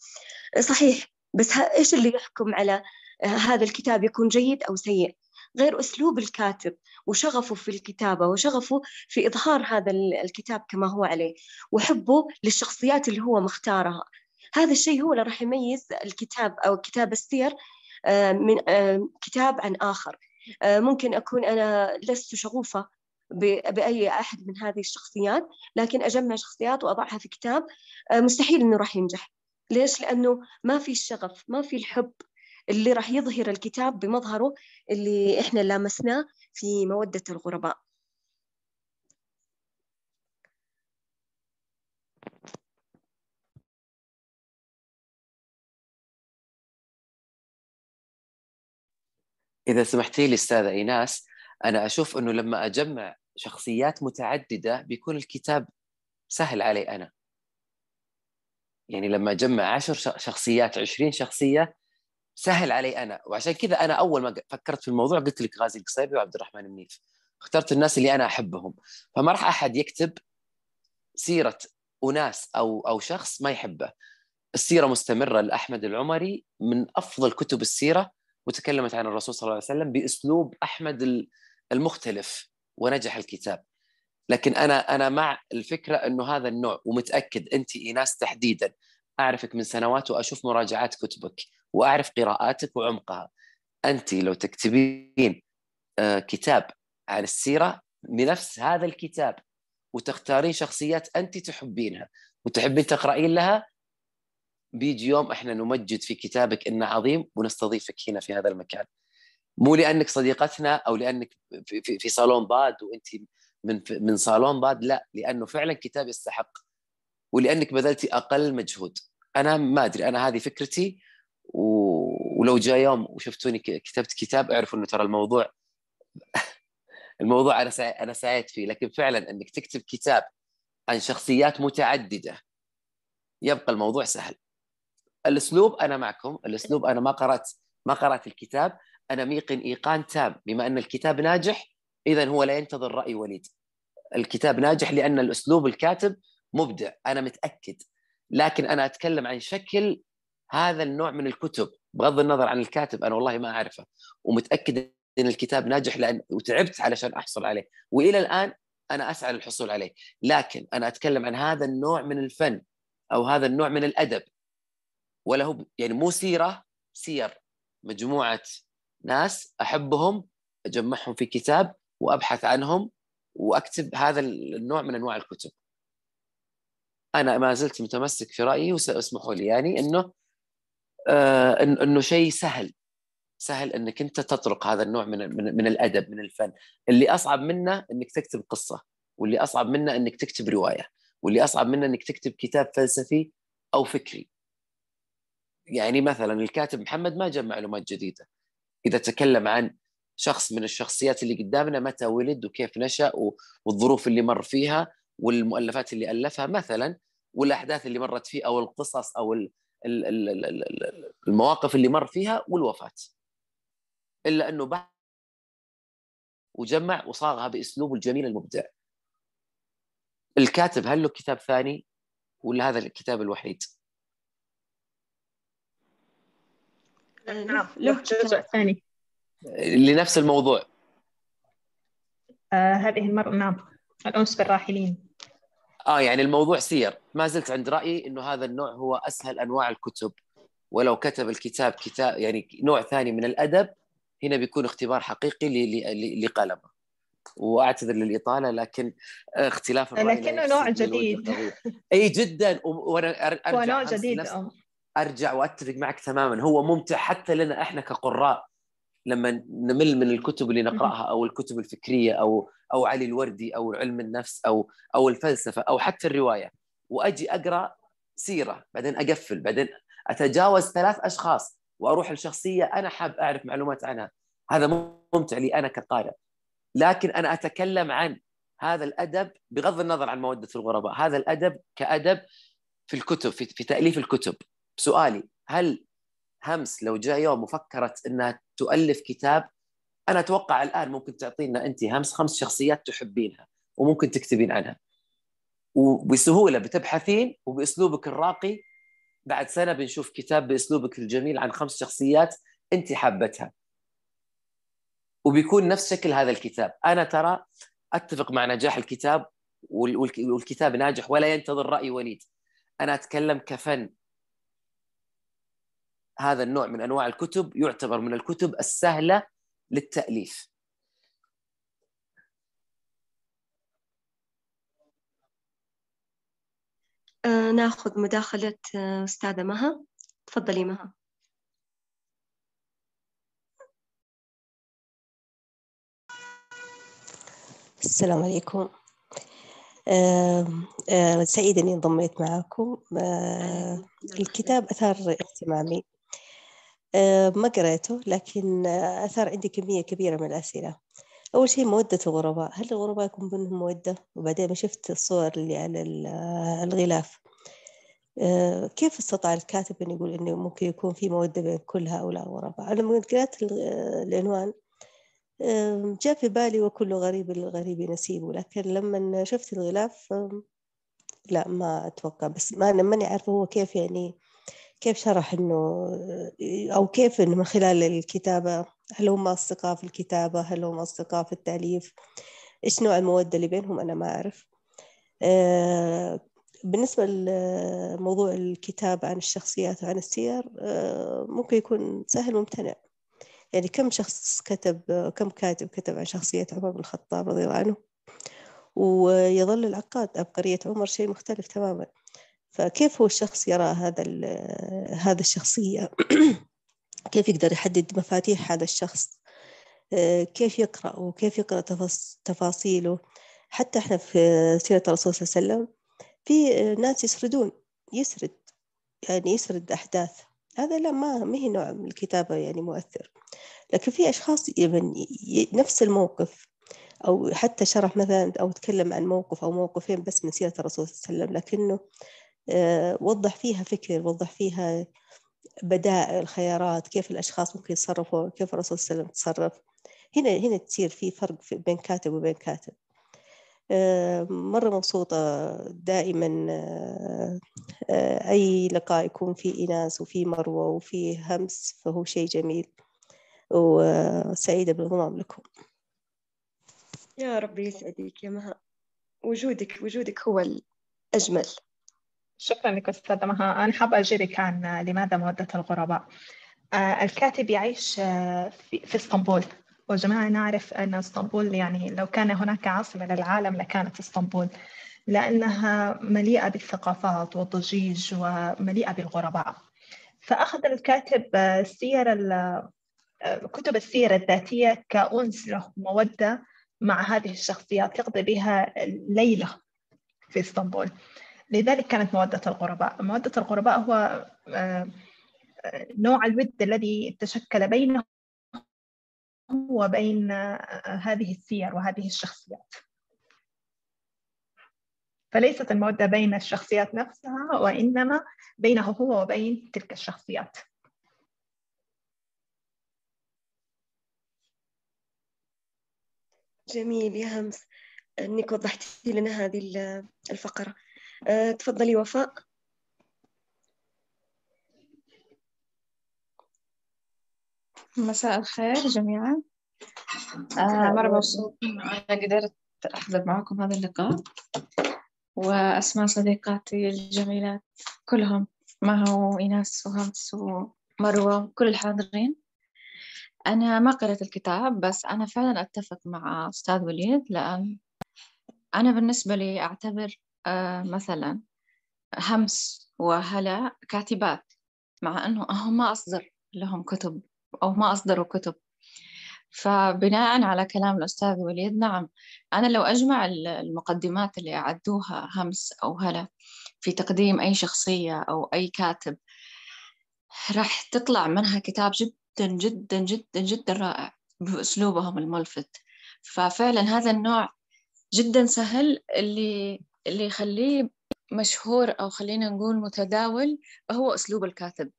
صحيح بس إيش اللي يحكم على هذا الكتاب يكون جيد أو سيء؟ غير أسلوب الكاتب وشغفه في الكتابة وشغفه في إظهار هذا الكتاب كما هو عليه وحبه للشخصيات اللي هو مختارها. هذا الشيء هو اللي راح يميز الكتاب أو كتاب السير آه، من آه، كتاب عن آه، ممكن أكون أنا لست شغوفة بأي أحد من هذه الشخصيات لكن أجمع شخصيات وأضعها في كتاب مستحيل إنه راح ينجح ليش؟ لأنه ما في الشغف ما في الحب اللي راح يظهر الكتاب بمظهره اللي إحنا لامسناه في مودة الغرباء إذا سمحتي لي أستاذة إيناس أنا أشوف أنه لما أجمع شخصيات متعددة بيكون الكتاب سهل علي أنا. يعني لما أجمع عشر شخصيات عشرين شخصية سهل علي أنا. وعشان كذا أنا أول ما فكرت في الموضوع قلت لك غازي القصيبي وعبد الرحمن منيف. اخترت الناس اللي أنا أحبهم. فما راح أحد يكتب سيرة أناس أو أو شخص ما يحبه. السيرة مستمرة لأحمد العمري من أفضل كتب السيرة وتكلمت عن الرسول صلى الله عليه وسلم بأسلوب أحمد المختلف ونجح الكتاب. لكن أنا أنا مع الفكرة إنه هذا النوع ومتأكد أنت إيناس تحديدا. أعرفك من سنوات وأشوف مراجعات كتبك وأعرف قراءاتك وعمقها. أنت لو تكتبين آه، كتاب عن السيرة بنفس هذا الكتاب وتختارين شخصيات أنت تحبينها وتحبين تقرأين لها بيجي يوم إحنا نمجد في كتابك إنه عظيم ونستضيفك هنا في هذا المكان. مو لأنك صديقتنا أو لأنك في, في, في صالون ضاد وأنت من من صالون ضاد لا لأنه فعلا كتاب يستحق ولأنك بذلتي أقل مجهود أنا ما أدري أنا هذه فكرتي. ولو جاء يوم وشفتوني كتبت كتاب اعرفوا إنه ترى الموضوع الموضوع أنا. أنا سعيت فيه لكن فعلا إنك تكتب كتاب عن شخصيات متعددة يبقى الموضوع سهل الأسلوب أنا معكم الأسلوب أنا ما قرأت ما قرأت الكتاب أنا ميقن إيقان تام بما أن الكتاب ناجح اذا هو لا ينتظر رأي وليد. الكتاب ناجح لأن الأسلوب الكاتب مبدع أنا متأكد. لكن أنا أتكلم عن شكل هذا النوع من الكتب بغض النظر عن الكاتب أنا والله ما أعرفه. ومتأكد إن الكتاب ناجح لأن وتعبت علشان أحصل عليه. وإلى الآن أنا أسعى للحصول عليه. لكن أنا أتكلم عن هذا النوع من الفن أو هذا النوع من الأدب. وله يعني مو سيرة سير. مجموعة ناس أحبهم أجمعهم في كتاب وأبحث عنهم وأكتب هذا النوع من أنواع الكتب. أنا ما زلت متمسك في رأيي وسأسمحوا لي يعني إنه آه إنه شيء سهل. سهل إنك أنت تطرق هذا النوع من من, من الأدب من الفن. اللي أصعب منه إنك تكتب قصة واللي أصعب منه إنك تكتب رواية واللي أصعب منه إنك تكتب كتاب فلسفي أو فكري. يعني مثلا الكاتب محمد ما جاب معلومات جديدة. إذا تكلم عن شخص من الشخصيات اللي قدامنا متى ولد وكيف نشأ والظروف اللي مر فيها والمؤلفات اللي ألفها مثلا والأحداث اللي مرت فيه أو القصص أو المواقف اللي مر فيها والوفاة إلا أنه بعد وجمع وصاغها باسلوبه الجميل المبدع الكاتب هل له كتاب ثاني ولا هذا الكتاب الوحيد؟ نعم له جزء ثاني. لنفس الموضوع. آه هذه المرة نعم الأنس بالراحلين. آه يعني الموضوع سير. ما زلت عند رأيي إنه هذا النوع هو أسهل أنواع الكتب. ولو كتب الكتاب كتاب يعني نوع ثاني من الأدب هنا بيكون اختبار حقيقي لقلمه وأعتذر للإطالة لكن اختلاف الرأي لكنه نوع جديد. إي جدا. وأنا أرجع هو نوع جديد أرجع وأتفق معك تماما. هو ممتع حتى لنا إحنا كقراء. لما نمل من الكتب اللي نقرأها أو الكتب الفكرية أو أو علي الوردي أو علم النفس أو أو الفلسفة أو حتى الرواية. وأجي أقرأ سيرة بعدين أقفل بعدين أتجاوز ثلاث أشخاص وأروح لشخصية أنا حاب أعرف معلومات عنها. هذا ممتع لي أنا كقارئ. لكن أنا أتكلم عن هذا الأدب بغض النظر عن مودة الغرباء. هذا الأدب كأدب في الكتب في, في تأليف الكتب. سؤالي هل همس لو جاء يوم وفكرت إنها تؤلف كتاب أنا أتوقع الآن ممكن تعطينا أنت همس خمس شخصيات تحبينها وممكن تكتبين عنها. وبسهولة بتبحثين وبأسلوبك الراقي بعد سنة بنشوف كتاب بأسلوبك الجميل عن خمس شخصيات أنت حابتها وبيكون نفس شكل هذا الكتاب. أنا ترى أتفق مع نجاح الكتاب والكتاب ناجح ولا ينتظر رأي وليد. أنا أتكلم كفن هذا النوع من أنواع الكتب يعتبر من الكتب السهلة للتأليف. آه ناخذ مداخلة آه، أستاذة مها. تفضلي مها. السلام عليكم. آه آه سعيدة إني انضميت معكم. الكتاب أثار اهتمامي. ما قريته لكن أثار عندي كمية كبيرة من الأسئلة. أول شيء مودة الغرباء. هل الغرباء يكون بينهم مودة؟ وبعدين ما شفت الصور اللي على الغلاف. آه كيف استطاع الكاتب أن يقول أنه ممكن يكون في مودة بين كل هؤلاء الغرباء؟ أنا لما قرأت العنوان جاء في بالي وكل غريب الغريب نسيبه لكن لما شفت الغلاف لا ما أتوقع. بس ما أنا ماني عارفة هو كيف يعني كيف شرح إنه أو كيف إنه من خلال الكتابة؟ هل هم أصدقاء في الكتابة؟ هل هم أصدقاء في التأليف؟ إيش نوع المودة اللي بينهم؟ أنا ما أعرف. آه، بالنسبة لموضوع الكتاب عن الشخصيات وعن السير آه، ممكن يكون سهل ممتنع يعني كم شخص كتب كم كاتب كتب عن شخصية عمر بن الخطاب رضي الله عنه؟ ويظل العقاد عبقرية عمر شيء مختلف تماما. فكيف هو الشخص يرى هذا هذا الشخصية؟ كيف يقدر يحدد مفاتيح هذا الشخص؟ كيف يقرأ وكيف يقرأ تفاصيله؟ حتى إحنا في سيرة الرسول صلى الله عليه وسلم في ناس يسردون يسرد يعني يسرد أحداث. هذا لا ما ما هي نوع من الكتابة يعني مؤثر. لكن في أشخاص نفس الموقف أو حتى شرح مثلا أو تكلم عن موقف أو موقفين بس من سيرة الرسول صلى الله عليه وسلم لكنه آه، وضح فيها فكر وضح فيها بدائل خيارات كيف الأشخاص ممكن يتصرفوا كيف الرسول صلى الله عليه وسلم تصرف. هنا هنا تصير في فرق بين كاتب وبين كاتب. آه، مرة مبسوطة دائما آه، أي لقاء يكون فيه إيناس وفي مروة وفي همس فهو شيء جميل. وسعيدة بالانضمام لكم. يا ربي يسعدك يا مها وجودك وجودك هو الأجمل. شكرا لك أستاذة مها. أنا حابة أجيبك عن لماذا مودة الغرباء. آه، الكاتب يعيش في, في إسطنبول. وجميعا نعرف أن إسطنبول يعني لو كان هناك عاصمة للعالم لكانت إسطنبول لأنها مليئة بالثقافات والضجيج ومليئة بالغرباء. فأخذ الكاتب سير كتب السيرة الذاتية كأنس له مودة مع هذه الشخصيات. يقضي بها ليلة في إسطنبول. لذلك كانت مودة الغرباء مودة الغرباء هو نوع الود الذي تشكل بينه وبين هذه السير وهذه الشخصيات. فليست المودة بين الشخصيات نفسها وإنما بينه هو وبين تلك الشخصيات. جميل يا همس. أنك وضحتي لنا هذه الفقرة. أه، تفضلي وفاء. مساء الخير جميعا. آه مرة مبسوطة أنا قدرت أحضر معكم هذا اللقاء. وأسماء صديقاتي الجميلات كلهم مها وإيناس وهمس ومروة كل الحاضرين. أنا ما قرأت الكتاب بس أنا فعلا أتفق مع أستاذ وليد لأن أنا بالنسبة لي أعتبر آه مثلا همس وهلا كاتبات مع أنه هم ما أصدر لهم كتب أو ما أصدروا كتب. فبناء على كلام الأستاذ وليد نعم أنا لو أجمع المقدمات اللي أعدوها همس أو هلا في تقديم أي شخصية أو أي كاتب راح تطلع منها كتاب جدا جدا جدا جدا رائع بأسلوبهم الملفت. ففعلا هذا النوع جدا سهل اللي اللي يخليه مشهور أو خلينا نقول متداول هو أسلوب الكاتب.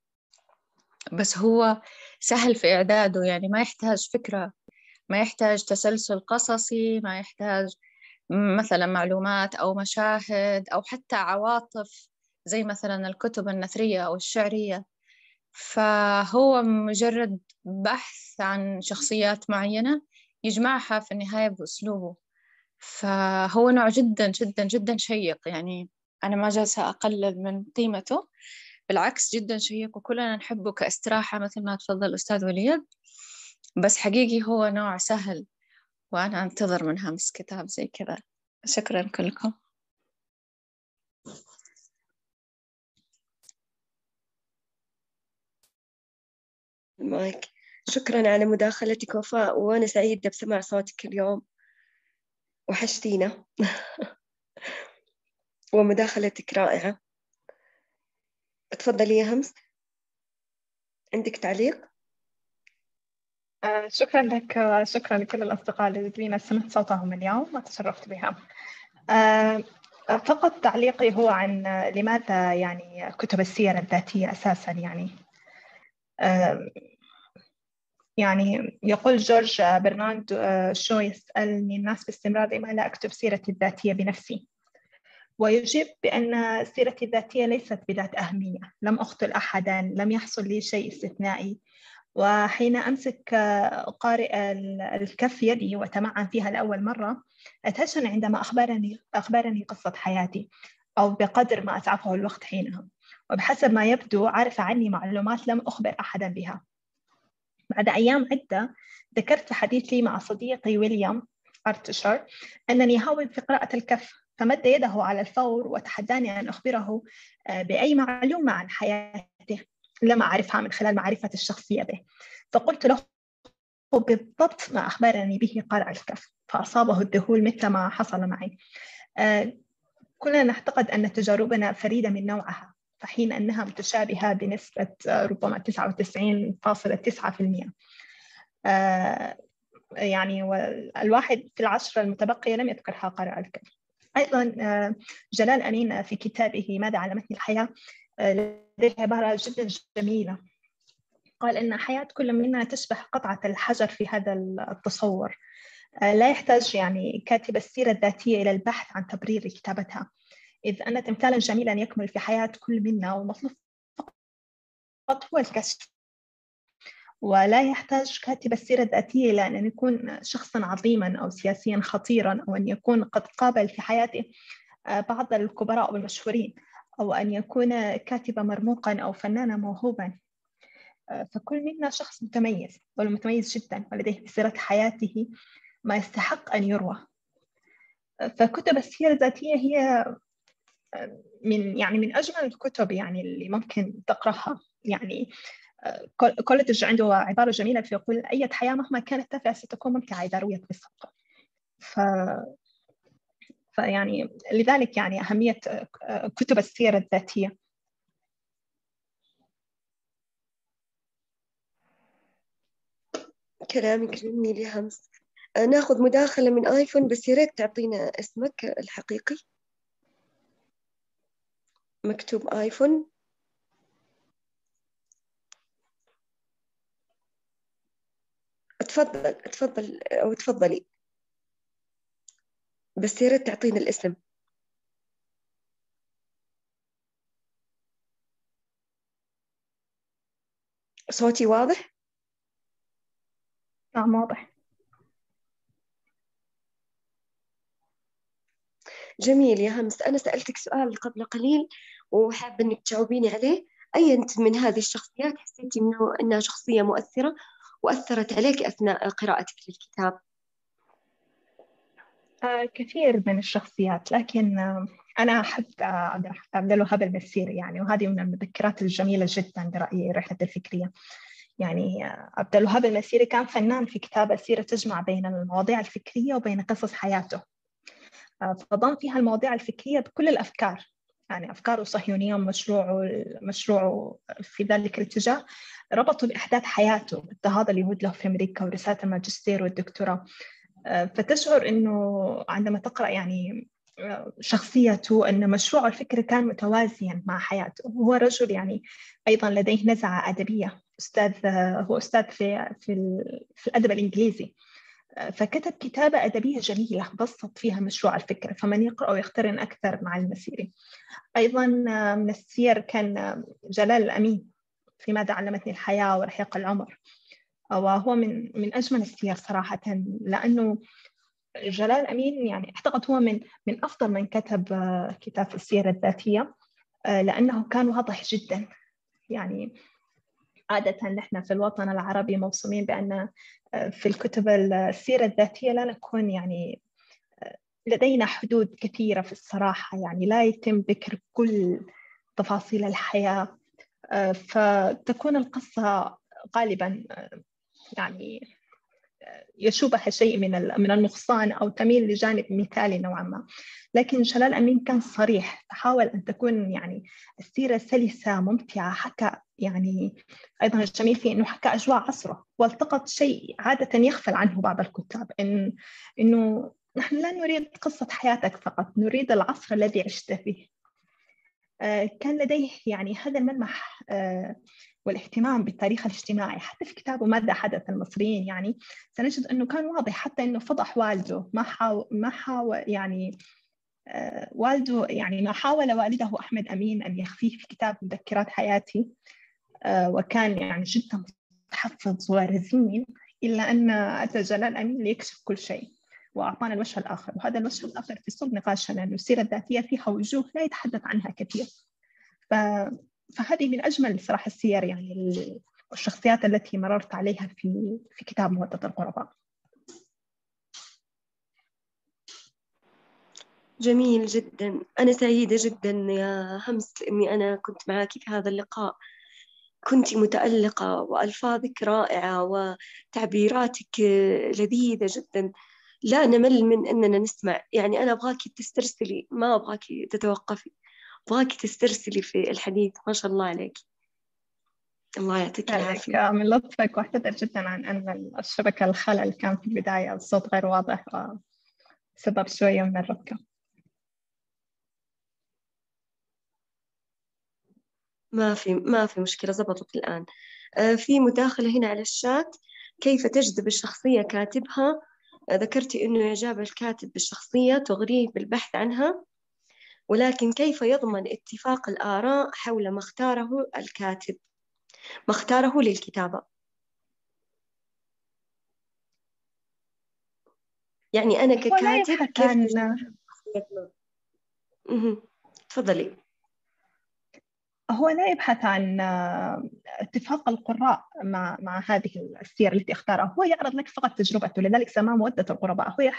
بس هو سهل في إعداده يعني ما يحتاج فكرة ما يحتاج تسلسل قصصي ما يحتاج مثلا معلومات أو مشاهد أو حتى عواطف زي مثلا الكتب النثرية أو الشعرية. فهو مجرد بحث عن شخصيات معينة يجمعها في النهاية بأسلوبه. فهو نوع جدا جدا جدا شيق. يعني أنا ما جالسة أقلل من قيمته. بالعكس جدا شيق وكلنا نحبه كاستراحة مثل ما تفضل أستاذ وليد. بس حقيقي هو نوع سهل وأنا أنتظر من همس كتاب زي كذا. شكرا كلكم. مايك. شكرا على مداخلتك وفاء وأنا سعيدة بسماع صوتك اليوم. وحشتينا. ومداخلتك رائعة. تفضلي يا همس. عندك تعليق؟ آه شكرا لك شكرا لكل الأصدقاء الذين سمعت صوتهم اليوم وتشرفت بها آه فقط تعليقي هو عن لماذا يعني كتب السير الذاتية أساسا يعني؟ آه يعني يقول جورج برنارد شو يسألني الناس باستمرار لما لا أكتب سيرتي الذاتية بنفسي. ويجيب بأن سيرتي الذاتية ليست بذات أهمية. لم أقتل أحدا لم يحصل لي شيء استثنائي. وحين أمسك قارئ الكف يدي وتمعن فيها لأول مرة أدهشني عندما أخبرني أخبرني قصة حياتي أو بقدر ما أسعفه الوقت حينها. وبحسب ما يبدو عرف عني معلومات لم أخبر أحدا بها. بعد أيام عدة ذكرت في حديث لي مع صديقي ويليام أرتشر أنني هاوي في قراءة الكف فمد يده على الفور وتحداني أن أخبره بأي معلومة عن حياته لم أعرفها من خلال معرفة الشخصية به فقلت له بالضبط ما أخبرني به قارئ الكف فأصابه الذهول مثل ما حصل معي. كلنا نعتقد أن تجاربنا فريدة من نوعها. فحين أنها متشابهة بنسبة ربما 99.9% يعني والواحد في العشرة المتبقية لم يذكرها قارئ الكف أيضا جلال أمين في كتابه ماذا علمتني الحياة؟ لديه عبارة جدا جميلة. قال إن حياة كل منا تشبه قطعة الحجر في هذا التصور. لا يحتاج يعني كاتب السيرة الذاتية إلى البحث عن تبرير كتابتها. إذ أن تمثالا جميلا يكمل في حياة كل منا والمطلوب فقط هو الكشف. ولا يحتاج كاتب السيرة الذاتية إلى أن يكون شخصا عظيما أو سياسيا خطيرا أو أن يكون قد قابل في حياته بعض الكبراء والمشهورين أو أن يكون كاتبا مرموقا أو فنانا موهوبا. فكل منا شخص متميز والمتميز جدا ولديه في سيرة حياته ما يستحق أن يروى. فكتب السيرة الذاتية هي من يعني من أجمل الكتب يعني اللي ممكن تقرأها. يعني كولتج عنده عبارة جميلة فيقول أي حياة مهما كانت تافهة ستكون ممتعة إذا رويت بالصدق ف... فيعني لذلك يعني أهمية كتب السيرة الذاتية. كلامك جميل يا همس ناخذ مداخلة من آيفون بس يا ريت تعطينا اسمك الحقيقي. مكتوب آيفون. تفضل تفضل أو تفضلي بس يا ريت تعطينا الاسم. صوتي واضح؟ نعم واضح. جميل يا همس. أنا سألتك سؤال قبل قليل وحابة إنك تجاوبيني عليه. أي أنت من هذه الشخصيات حسيتي إنه إنها شخصية مؤثرة وأثرت عليك أثناء قراءتك للكتاب؟ آه كثير من الشخصيات لكن آه أنا أحب آه عبد الوهاب المسيري يعني وهذه من المذكرات الجميلة جدا برأيي رحلة الفكرية. يعني عبد الوهاب المسيري كان فنان في كتابة سيرة تجمع بين المواضيع الفكرية وبين قصص حياته. فضم فيها المواضيع الفكرية بكل الأفكار. يعني أفكاره الصهيونية ومشروعه مشروعه في ذلك الاتجاه. ربطوا بأحداث حياته اضطهاد اليهود له في أمريكا ورسالة الماجستير والدكتوراه. فتشعر أنه عندما تقرأ يعني شخصيته أن مشروع الفكر كان متوازيا مع حياته. هو رجل يعني أيضا لديه نزعة أدبية. أستاذ هو أستاذ في في, في الأدب الإنجليزي. فكتب كتابة أدبية جميلة بسط فيها مشروع الفكرة فمن يقرأ ويقترن أكثر مع المسيري أيضا من السير كان جلال الأمين في ماذا علمتني الحياة ورحيق العمر. وهو من من أجمل السير صراحة لأنه جلال أمين يعني أعتقد هو من من أفضل من كتب كتاب في السيرة الذاتية لأنه كان واضح جدا. يعني عادة نحن في الوطن العربي موصومين بأن في الكتب السيرة الذاتية لا نكون يعني لدينا حدود كثيرة في الصراحة. يعني لا يتم ذكر كل تفاصيل الحياة. فتكون القصة غالبا يعني يشوبها شيء من من النقصان أو تميل لجانب مثالي نوعا ما. لكن جلال أمين كان صريح. حاول أن تكون يعني السيرة سلسة ممتعة حكى يعني أيضا الجميل في إنه حكى أجواء عصرة والتقط شيء عادة يغفل عنه بعض الكتاب ان إنه نحن لا نريد قصة حياتك فقط نريد العصر الذي عشت فيه. آه، كان لديه يعني هذا الملمح آه، والاهتمام بالتاريخ الاجتماعي. حتى في كتابه ماذا حدث المصريين يعني سنجد أنه كان واضح حتى أنه فضح والده ما حاول ما حاول يعني آه والده يعني ما حاول والده أحمد أمين أن يخفيه في كتاب مذكرات حياتي آه وكان يعني جدا متحفظ ورزين إلا أن أتى جلال أمين ليكشف كل شيء وأعطانا الوجه الآخر. وهذا الوجه الآخر في صلب نقاشنا لأنه السيرة الذاتية فيها وجوه لا يتحدث عنها كثير. ف فهذه من أجمل صراحة السير يعني الشخصيات التي مررت عليها في في كتاب مودة الغرباء جميل جدا. أنا سعيدة جدا يا همس إني أنا كنت معك في هذا اللقاء. كنت متألقة وألفاظك رائعة وتعبيراتك لذيذة جدا. لا نمل من أننا نسمع. يعني أنا أبغاك تسترسلي ما أبغاك تتوقفي. أبغاك تسترسلي في الحديث ما شاء الله عليك. الله يعطيك العافية. من لطفك واعتذر جدا عن أن الشبكة الخلل كان في البداية الصوت غير واضح سبب شوية من الربكة. ما في ما في مشكلة زبطت الآن. آه، في مداخلة هنا على الشات. كيف تجذب الشخصية كاتبها؟ آه، ذكرتي أنه إعجاب الكاتب بالشخصية تغريه بالبحث عنها. ولكن كيف يضمن اتفاق الآراء حول ما اختاره الكاتب؟ ما اختاره للكتابة. يعني أنا ككاتب كيف تفضلي. هو لا يبحث عن آه، اتفاق القراء مع مع هذه السير التي اختارها هو يعرض لك فقط تجربته لذلك سماه مودة القرباء. هو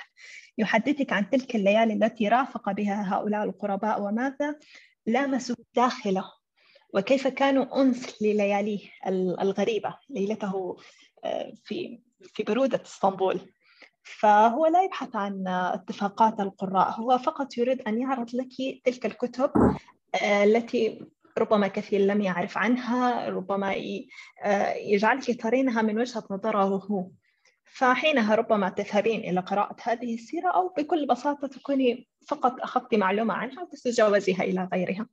يحدثك عن تلك الليالي التي رافق بها هؤلاء القرباء وماذا؟ لامسوا داخله. وكيف كانوا أنس للياليه الغريبة ليلته آه، في في برودة إسطنبول. فهو لا يبحث عن اتفاقات القراء. هو فقط يريد أن يعرض لك تلك الكتب آه، التي ربما كثير لم يعرف عنها ربما آه، يجعلك ترينها من وجهة نظره. هو فحينها ربما تذهبين إلى قراءة هذه السيرة أو بكل بساطة تكوني فقط أخذت معلومة عنها وتتجاوزيها إلى غيرها.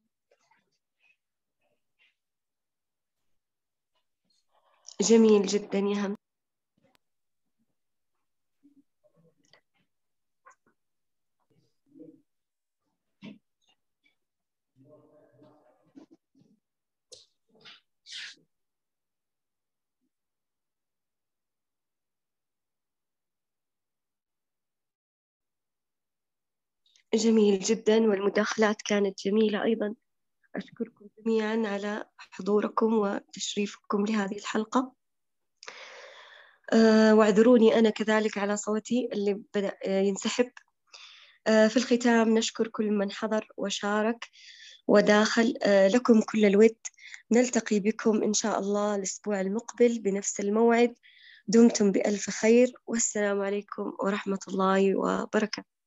جميل جدا يا هم. جميل جدا والمداخلات كانت جميلة أيضا. أشكركم جميعا على حضوركم وتشريفكم لهذه الحلقة. أه واعذروني أنا كذلك على صوتي اللي بدأ ينسحب. أه في الختام نشكر كل من حضر وشارك وداخل. لكم كل الود. نلتقي بكم إن شاء الله الأسبوع المقبل بنفس الموعد. دمتم بألف خير والسلام عليكم ورحمة الله وبركاته.